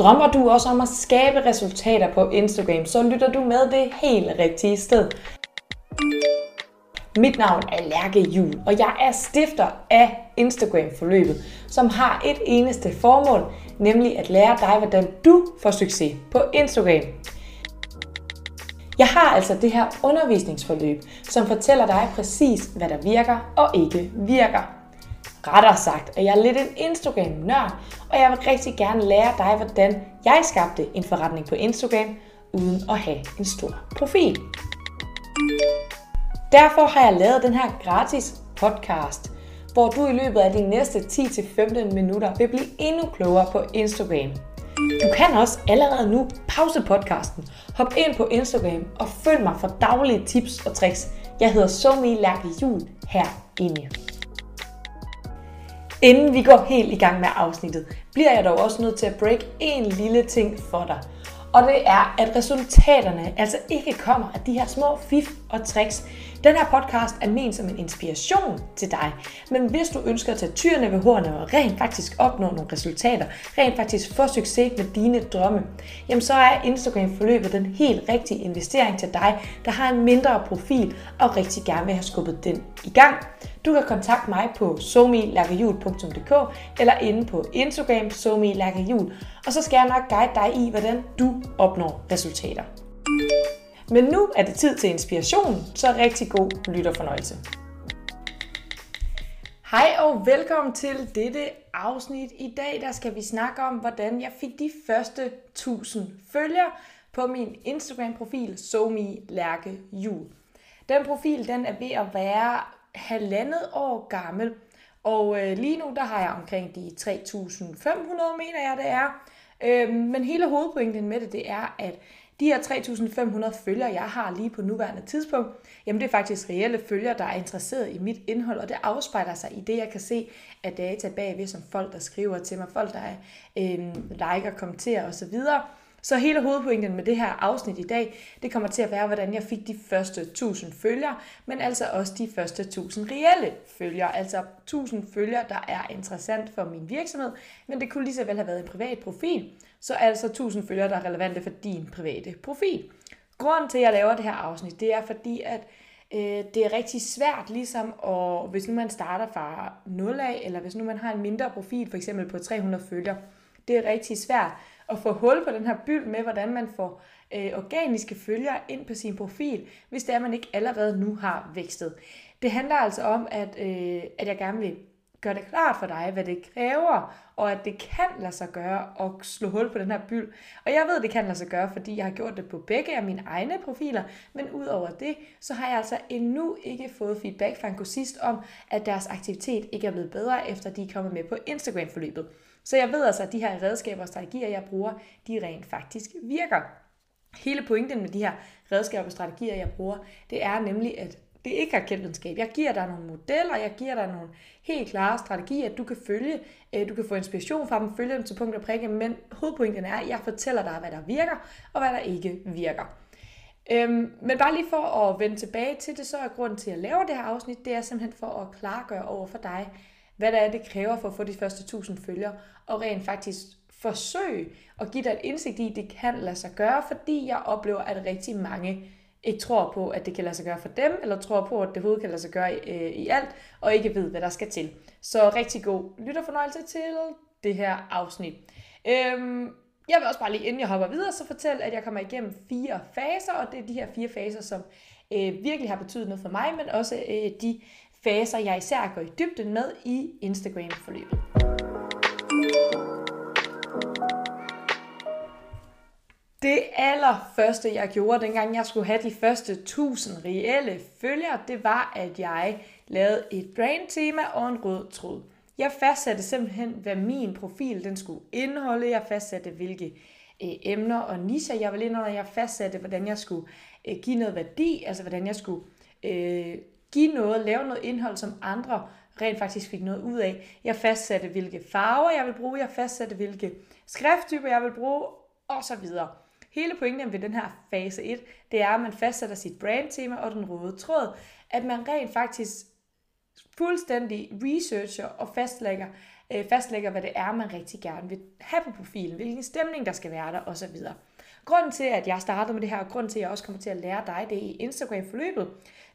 Drømmer du også om at skabe resultater på Instagram, så lytter du med det helt rigtige sted. Mit navn er Lærke Jul, og jeg er stifter af Instagram-forløbet, som har et eneste formål, nemlig at lære dig, hvordan du får succes på Instagram. Jeg har altså det her undervisningsforløb, som fortæller dig præcis, hvad der virker og ikke virker. Rettere sagt at jeg er lidt en Instagram-nørd, og jeg vil rigtig gerne lære dig, hvordan jeg skabte en forretning på Instagram, uden at have en stor profil. Derfor har jeg lavet den her gratis podcast, hvor du i løbet af de næste 10-15 minutter vil blive endnu klogere på Instagram. Du kan også allerede nu pause podcasten, hop ind på Instagram og følg mig for daglige tips og tricks. Jeg hedder Somi Lærke Jul herinde. Inden vi går helt i gang med afsnittet, bliver jeg dog også nødt til at break en lille ting for dig. Og det er, at resultaterne altså ikke kommer af de her små fif og tricks. Den her podcast er ment som en inspiration til dig. Men hvis du ønsker at tage tyrene ved hornene og rent faktisk opnå nogle resultater, rent faktisk få succes med dine drømme, jamen så er Instagram forløbet den helt rigtige investering til dig, der har en mindre profil og rigtig gerne vil have skubbet den i gang. Du kan kontakte mig på somilakkerhjul.dk eller inde på Instagram somilakkerhjul, og så skal jeg nok guide dig i, hvordan du opnår resultater. Men nu er det tid til inspiration, så rigtig god lytterfornøjelse. Hej og velkommen til dette afsnit. I dag der skal vi snakke om, hvordan jeg fik de første 1000 følgere på min Instagram-profil Somi Lærke Jul. Den profil den er ved at være halvandet år gammel, og øh, lige nu der har jeg omkring de 3.500, mener jeg det er. Øh, men hele hovedpointen med det, det er, at de her 3.500 følgere, jeg har lige på nuværende tidspunkt, jamen det er faktisk reelle følgere, der er interesseret i mit indhold, og det afspejler sig i det, jeg kan se af data bagved, som folk, der skriver til mig, folk, der øh, liker, kommenterer osv., så hele hovedpointen med det her afsnit i dag, det kommer til at være, hvordan jeg fik de første 1000 følgere, men altså også de første 1000 reelle følgere, altså 1000 følgere, der er interessant for min virksomhed, men det kunne lige så vel have været en privat profil, så altså 1000 følgere, der er relevante for din private profil. Grunden til, at jeg laver det her afsnit, det er fordi, at øh, det er rigtig svært, ligesom, og hvis nu man starter fra 0 af, eller hvis nu man har en mindre profil, for eksempel på 300 følgere, det er rigtig svært at få hul på den her byld med, hvordan man får øh, organiske følgere ind på sin profil, hvis det er, at man ikke allerede nu har vækstet. Det handler altså om, at, øh, at jeg gerne vil gøre det klart for dig, hvad det kræver, og at det kan lade sig gøre at slå hul på den her byld. Og jeg ved, at det kan lade sig gøre, fordi jeg har gjort det på begge af mine egne profiler, men udover det, så har jeg altså endnu ikke fået feedback fra en kursist om, at deres aktivitet ikke er blevet bedre, efter de er kommet med på Instagram-forløbet. Så jeg ved altså, at de her redskaber og strategier, jeg bruger, de rent faktisk virker. Hele pointen med de her redskaber og strategier, jeg bruger, det er nemlig, at det ikke er kendtvidenskab. Jeg giver dig nogle modeller, jeg giver dig nogle helt klare strategier, du kan følge. Øh, du kan få inspiration fra dem, følge dem til punkt og prikke, men hovedpointen er, at jeg fortæller dig, hvad der virker, og hvad der ikke virker. Øhm, men bare lige for at vende tilbage til det, så er grunden til at lave det her afsnit, det er simpelthen for at klargøre over for dig, hvad det er, det kræver for at få de første 1000 følgere, og rent faktisk forsøge at give dig et indsigt i, at det kan lade sig gøre, fordi jeg oplever, at rigtig mange ikke tror på, at det kan lade sig gøre for dem, eller tror på, at det overhovedet kan lade sig gøre i, øh, i alt, og ikke ved, hvad der skal til. Så rigtig god lytterfornøjelse til det her afsnit. Øhm, jeg vil også bare lige, inden jeg hopper videre, så fortælle, at jeg kommer igennem fire faser, og det er de her fire faser, som øh, virkelig har betydet noget for mig, men også øh, de faser, jeg især går i dybden med i Instagram-forløbet. Det allerførste, jeg gjorde, dengang jeg skulle have de første 1000 reelle følgere, det var, at jeg lavede et brandtema og en rød tråd. Jeg fastsatte simpelthen, hvad min profil den skulle indeholde. Jeg fastsatte, hvilke øh, emner og nischer jeg ville indeholde. Jeg fastsatte, hvordan jeg skulle øh, give noget værdi, altså hvordan jeg skulle øh, give noget, lave noget indhold, som andre rent faktisk fik noget ud af. Jeg fastsatte, hvilke farver jeg vil bruge, jeg fastsatte, hvilke skrifttyper jeg vil bruge, og så videre. Hele pointen ved den her fase 1, det er, at man fastsætter sit brandtema og den røde tråd, at man rent faktisk fuldstændig researcher og fastlægger, øh, fastlægger, hvad det er, man rigtig gerne vil have på profilen, hvilken stemning der skal være der osv. Grunden til, at jeg startede med det her, og grunden til, at jeg også kommer til at lære dig det i Instagram-forløbet,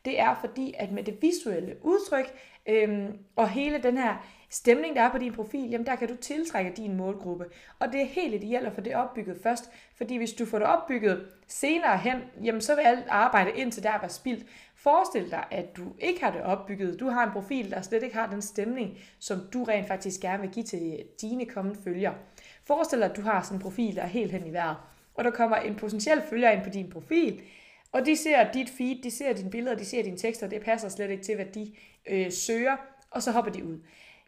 det er fordi, at med det visuelle udtryk øhm, og hele den her stemning, der er på din profil, jamen der kan du tiltrække din målgruppe. Og det er helt ideelt at få det opbygget først, fordi hvis du får det opbygget senere hen, jamen så vil alt arbejde indtil der var spildt. Forestil dig, at du ikke har det opbygget. Du har en profil, der slet ikke har den stemning, som du rent faktisk gerne vil give til dine kommende følgere. Forestil dig, at du har sådan en profil, der er helt hen i vejret, og der kommer en potentiel følger ind på din profil, og de ser dit feed, de ser dine billeder, de ser dine tekster, det passer slet ikke til, hvad de øh, søger, og så hopper de ud.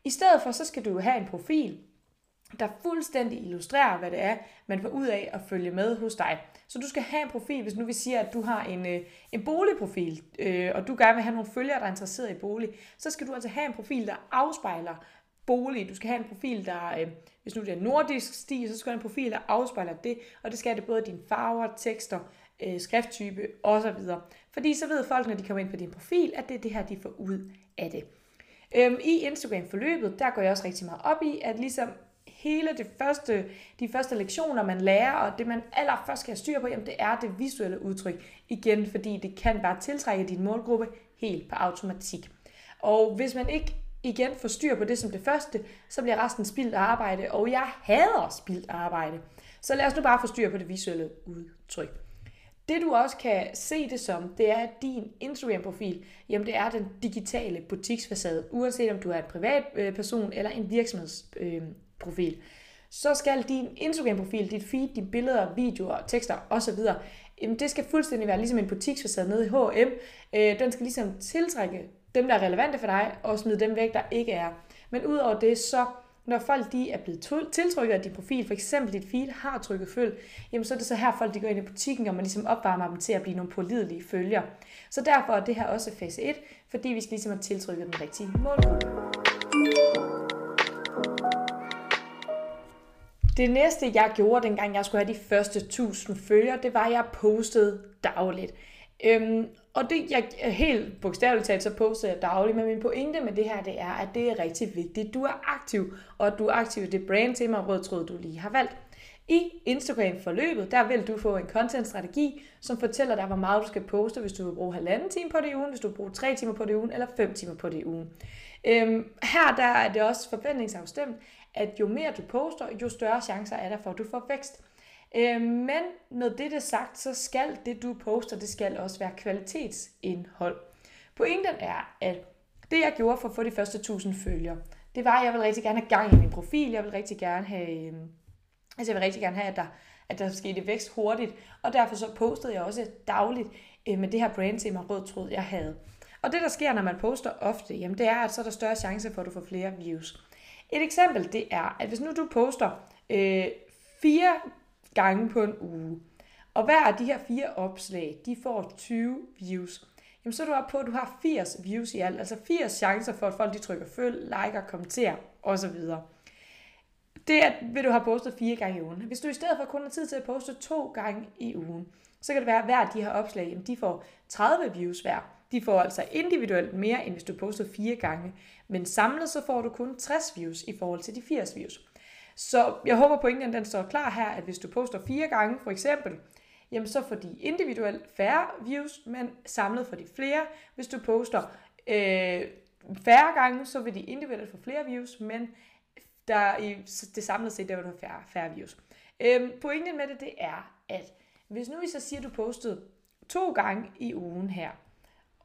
I stedet for, så skal du have en profil, der fuldstændig illustrerer, hvad det er, man får ud af at følge med hos dig. Så du skal have en profil, hvis nu vi siger, at du har en, øh, en boligprofil, øh, og du gerne vil have nogle følgere, der er interesseret i bolig, så skal du altså have en profil, der afspejler bolig. Du skal have en profil, der, øh, hvis nu det er nordisk stil, så skal du have en profil, der afspejler det, og det skal det både dine farver, tekster, øh, skrifttype osv. Fordi så ved folk, når de kommer ind på din profil, at det er det her, de får ud af det. Øhm, I Instagram-forløbet, der går jeg også rigtig meget op i, at ligesom hele det første, de første lektioner, man lærer, og det man allerførst skal have styr på, jamen det er det visuelle udtryk. Igen, fordi det kan bare tiltrække din målgruppe helt på automatik. Og hvis man ikke igen får styr på det som det første, så bliver resten spildt arbejde, og jeg hader spildt arbejde. Så lad os nu bare få styr på det visuelle udtryk. Det du også kan se det som, det er, at din Instagram-profil, jamen det er den digitale butiksfacade, uanset om du er en privat øh, person eller en virksomhedsprofil. Øh, så skal din Instagram-profil, dit feed, dine billeder, videoer, tekster osv., jamen det skal fuldstændig være ligesom en butiksfacade nede i H&M. Den skal ligesom tiltrække dem, der er relevante for dig, og smide dem væk, der ikke er. Men udover det, så når folk de er blevet tiltrykket af din profil, for eksempel dit feed har trykket følg, jamen så er det så her folk de går ind i butikken, og man ligesom opvarmer dem til at blive nogle pålidelige følger. Så derfor er det her også fase 1, fordi vi skal ligesom have tiltrykket den rigtige målgruppe. Det næste, jeg gjorde, dengang jeg skulle have de første 1000 følgere, det var, at jeg postede dagligt. Øhm, og det, jeg helt bogstaveligt talt, så poster jeg dagligt, men min pointe med det her, det er, at det er rigtig vigtigt. Du er aktiv, og at du er aktiv i det brand tema rød tråd, du lige har valgt. I Instagram-forløbet, der vil du få en content-strategi, som fortæller dig, hvor meget du skal poste, hvis du vil bruge halvanden time på det i ugen, hvis du vil bruge tre timer på det i ugen, eller fem timer på det i ugen. Øhm, her der er det også forventningsafstemt, at jo mere du poster, jo større chancer er der for, at du får vækst. Øh, men når det er sagt, så skal det, du poster, det skal også være kvalitetsindhold. Pointen er, at det, jeg gjorde for at få de første 1000 følgere, det var, at jeg ville rigtig gerne have gang i min profil. Jeg ville rigtig gerne have, øhm, altså jeg ville rigtig gerne have, at der, at der skete vækst hurtigt. Og derfor så postede jeg også dagligt øh, med det her brandtema rød tråd, jeg havde. Og det, der sker, når man poster ofte, jamen det er, at så er der større chance for, at du får flere views. Et eksempel, det er, at hvis nu du poster øh, fire gange på en uge. Og hver af de her fire opslag, de får 20 views. Jamen så er du oppe på, at du har 80 views i alt. Altså 80 chancer for, at folk de trykker følg, liker, kommenterer osv. Det er, vil du have postet fire gange i ugen. Hvis du i stedet for kun har tid til at poste to gange i ugen, så kan det være, at hver af de her opslag, jamen, de får 30 views hver. De får altså individuelt mere, end hvis du poster fire gange. Men samlet så får du kun 60 views i forhold til de 80 views. Så jeg håber pointen den står klar her, at hvis du poster fire gange for eksempel, jamen så får de individuelt færre views, men samlet får de flere. Hvis du poster øh, færre gange, så vil de individuelt få flere views, men der i det samlede set, der vil du have færre, færre views. Øh, pointen med det, det er, at hvis nu vi så siger, at du postede to gange i ugen her,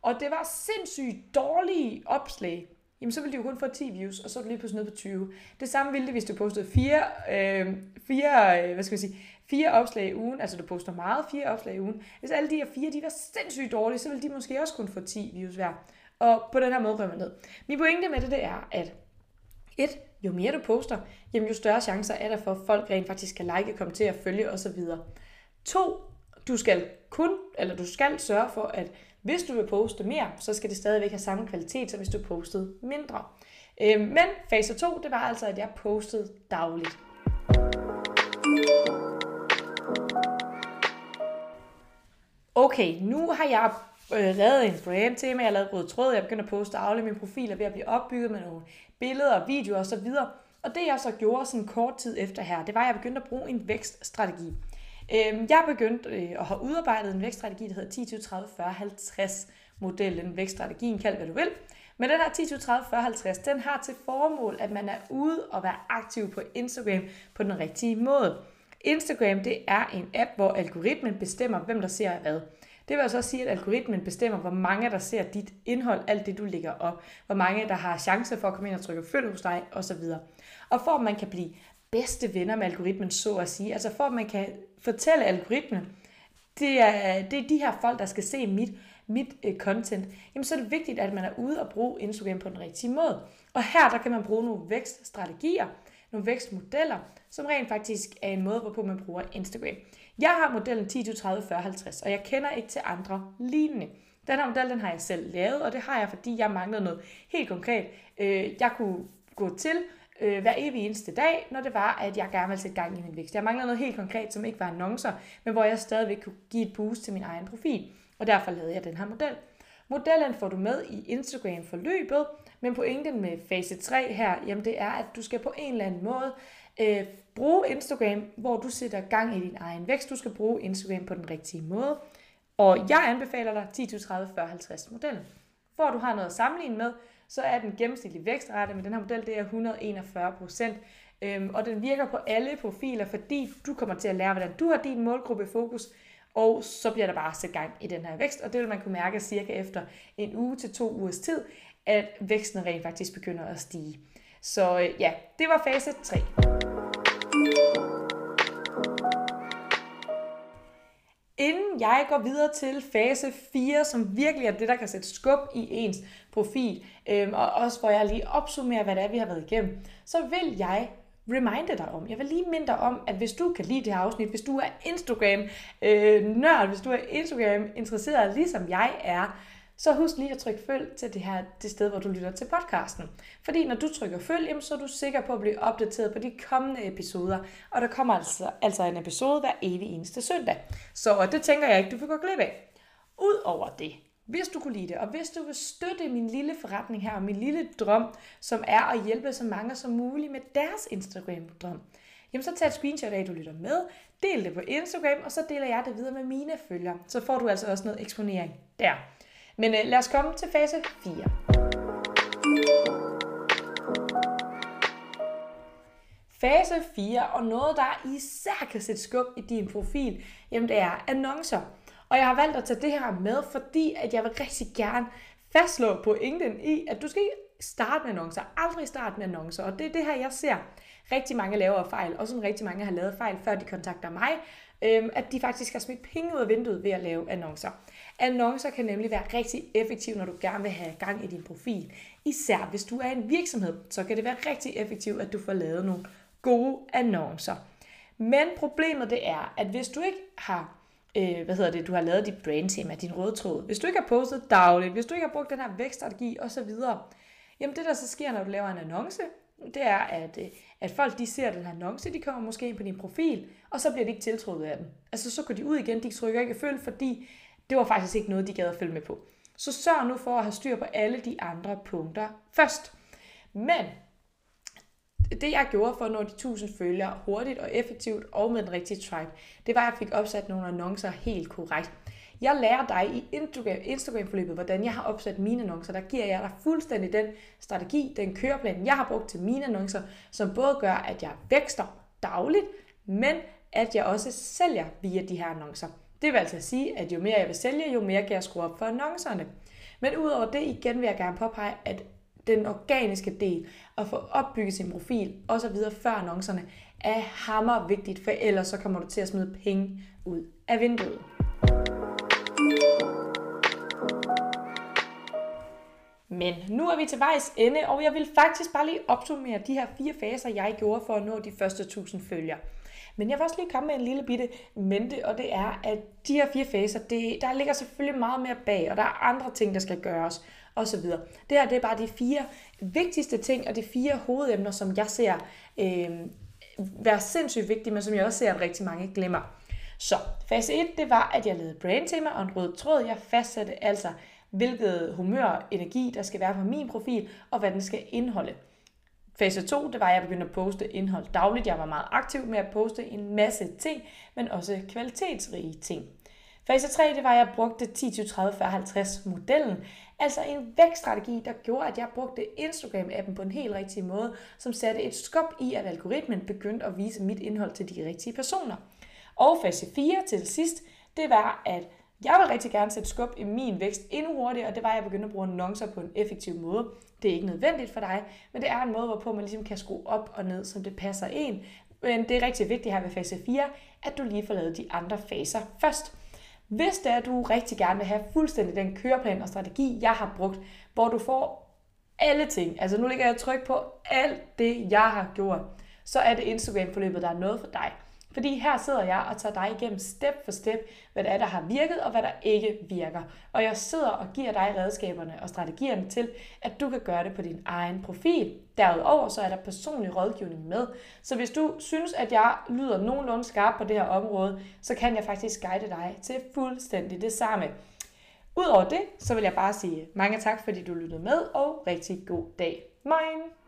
og det var sindssygt dårlige opslag, jamen så ville de jo kun få 10 views, og så er du lige pludselig nede på 20. Det samme ville det, hvis du postede fire, øh, fire, øh, hvad skal jeg sige, fire opslag i ugen, altså du poster meget, fire opslag i ugen. Hvis alle de her fire, de var sindssygt dårlige, så ville de måske også kun få 10 views hver. Og på den her måde rømmer ned. Min pointe med det, det er, at et, jo mere du poster, jamen jo større chancer er der for, at folk rent faktisk kan like, kommentere, følge osv. To, du skal kun, eller du skal sørge for, at hvis du vil poste mere, så skal det stadigvæk have samme kvalitet, som hvis du postede mindre. Øh, men fase 2, det var altså, at jeg postede dagligt. Okay, nu har jeg øh, lavet en brand tema, jeg har lavet rød tråd, jeg begynder at poste dagligt, min profil er ved at blive opbygget med nogle billeder, videoer osv. Og det jeg så gjorde sådan kort tid efter her, det var, at jeg begyndte at bruge en vækststrategi. Øhm, jeg begyndte øh, at have udarbejdet en vækststrategi, der hedder 10, 20, 30, 40, 50 modellen, vækststrategien, kald hvad du vil. Men den her 10, 20, 30, 40, 50, den har til formål, at man er ude og være aktiv på Instagram på den rigtige måde. Instagram, det er en app, hvor algoritmen bestemmer, hvem der ser hvad. Det vil altså sige, at algoritmen bestemmer, hvor mange der ser dit indhold, alt det du lægger op, hvor mange der har chance for at komme ind og trykke følg hos dig, osv. Og for at man kan blive bedste venner med algoritmen, så at sige, altså for at man kan fortælle algoritmen, det er, det er de her folk, der skal se mit, mit øh, content, jamen så er det vigtigt, at man er ude og bruge Instagram på den rigtige måde. Og her der kan man bruge nogle vækststrategier, nogle vækstmodeller, som rent faktisk er en måde, hvorpå man bruger Instagram. Jeg har modellen 10, 20, 30, 40, 50, og jeg kender ikke til andre lignende. Den her model, den har jeg selv lavet, og det har jeg, fordi jeg manglede noget helt konkret. Øh, jeg kunne gå til øh, hver evig eneste dag, når det var, at jeg gerne ville sætte gang i min vækst. Jeg manglede noget helt konkret, som ikke var annoncer, men hvor jeg stadigvæk kunne give et boost til min egen profil. Og derfor lavede jeg den her model. Modellen får du med i Instagram-forløbet, men pointen med fase 3 her, jamen det er, at du skal på en eller anden måde øh, bruge Instagram, hvor du sætter gang i din egen vækst. Du skal bruge Instagram på den rigtige måde. Og jeg anbefaler dig 10, 20, 30, 40, 50 modellen. For at du har noget at sammenligne med, så er den gennemsnitlige vækstrate med den her model, det er 141 procent. Øhm, og den virker på alle profiler, fordi du kommer til at lære, hvordan du har din målgruppe fokus, og så bliver der bare sat gang i den her vækst, og det vil man kunne mærke cirka efter en uge til to ugers tid, at væksten rent faktisk begynder at stige. Så øh, ja, det var fase 3. jeg går videre til fase 4, som virkelig er det, der kan sætte skub i ens profil, øhm, og også hvor jeg lige opsummerer, hvad det er, vi har været igennem, så vil jeg reminde dig om. Jeg vil lige minde dig om, at hvis du kan lide det her afsnit, hvis du er Instagram-nørd, øh, hvis du er Instagram-interesseret, ligesom jeg er, så husk lige at trykke følg til det her det sted, hvor du lytter til podcasten. Fordi når du trykker følg, jamen, så er du sikker på at blive opdateret på de kommende episoder. Og der kommer altså, altså en episode hver evig eneste søndag. Så det tænker jeg ikke, du vil gå glip af. Udover det, hvis du kunne lide det, og hvis du vil støtte min lille forretning her, og min lille drøm, som er at hjælpe så mange som muligt med deres Instagram-drøm, jamen så tag et screenshot af, at du lytter med, del det på Instagram, og så deler jeg det videre med mine følgere. Så får du altså også noget eksponering der. Men øh, lad os komme til fase 4. Fase 4, og noget, der især kan sætte skub i din profil, jamen det er annoncer. Og jeg har valgt at tage det her med, fordi at jeg vil rigtig gerne fastslå pointen i, at du skal ikke starte med annoncer. Aldrig starte med annoncer. Og det er det her, jeg ser rigtig mange laver fejl, og som rigtig mange har lavet fejl, før de kontakter mig, øhm, at de faktisk har smidt penge ud af vinduet ved at lave annoncer. Annoncer kan nemlig være rigtig effektive, når du gerne vil have gang i din profil. Især hvis du er en virksomhed, så kan det være rigtig effektivt, at du får lavet nogle gode annoncer. Men problemet det er, at hvis du ikke har øh, hvad hedder det, du har lavet dit brandtema, din røde tråd, hvis du ikke har postet dagligt, hvis du ikke har brugt den her vækststrategi osv., jamen det der så sker, når du laver en annonce, det er, at, øh, at folk de ser den her annonce, de kommer måske ind på din profil, og så bliver de ikke tiltrukket af den. Altså så går de ud igen, de trykker ikke følge, fordi det var faktisk ikke noget, de gad at følge med på. Så sørg nu for at have styr på alle de andre punkter først. Men det jeg gjorde for at nå de 1000 følgere hurtigt og effektivt og med den rigtige tribe, det var, at jeg fik opsat nogle annoncer helt korrekt. Jeg lærer dig i Instagram-forløbet, hvordan jeg har opsat mine annoncer. Der giver jeg dig fuldstændig den strategi, den køreplan, jeg har brugt til mine annoncer, som både gør, at jeg vækster dagligt, men at jeg også sælger via de her annoncer. Det vil altså sige, at jo mere jeg vil sælge, jo mere kan jeg skrue op for annoncerne. Men udover det igen vil jeg gerne påpege, at den organiske del, at få opbygget sin profil osv. før annoncerne, er hammer vigtigt, for ellers så kommer du til at smide penge ud af vinduet. Men nu er vi til vejs ende, og jeg vil faktisk bare lige opsummere de her fire faser, jeg gjorde for at nå de første 1000 følgere. Men jeg vil også lige komme med en lille bitte mente, og det er, at de her fire faser, det, der ligger selvfølgelig meget mere bag, og der er andre ting, der skal gøres, osv. Det her, det er bare de fire vigtigste ting, og de fire hovedemner, som jeg ser øh, være sindssygt vigtige, men som jeg også ser, at rigtig mange glemmer. Så fase 1, det var, at jeg lavede brandtema og en rød tråd. Jeg fastsatte altså, hvilket humør og energi, der skal være på min profil, og hvad den skal indeholde. Fase 2, det var, at jeg begyndte at poste indhold dagligt. Jeg var meget aktiv med at poste en masse ting, men også kvalitetsrige ting. Fase 3, det var, at jeg brugte 10, 30, 40, 50 modellen. Altså en vækststrategi, der gjorde, at jeg brugte Instagram-appen på en helt rigtig måde, som satte et skub i, at algoritmen begyndte at vise mit indhold til de rigtige personer. Og fase 4 til sidst, det var, at jeg vil rigtig gerne sætte skub i min vækst endnu hurtigere, og det var, at jeg begyndte at bruge annoncer på en effektiv måde. Det er ikke nødvendigt for dig, men det er en måde, hvorpå man ligesom kan skrue op og ned, som det passer en. Men det er rigtig vigtigt her ved fase 4, at du lige får lavet de andre faser først. Hvis det er, at du rigtig gerne vil have fuldstændig den køreplan og strategi, jeg har brugt, hvor du får alle ting, altså nu ligger jeg tryk på alt det, jeg har gjort, så er det Instagram-forløbet, der er noget for dig. Fordi her sidder jeg og tager dig igennem step for step, hvad det er, der har virket og hvad der ikke virker. Og jeg sidder og giver dig redskaberne og strategierne til, at du kan gøre det på din egen profil. Derudover så er der personlig rådgivning med. Så hvis du synes, at jeg lyder nogenlunde skarp på det her område, så kan jeg faktisk guide dig til fuldstændig det samme. Udover det, så vil jeg bare sige mange tak, fordi du lyttede med, og rigtig god dag. Moin!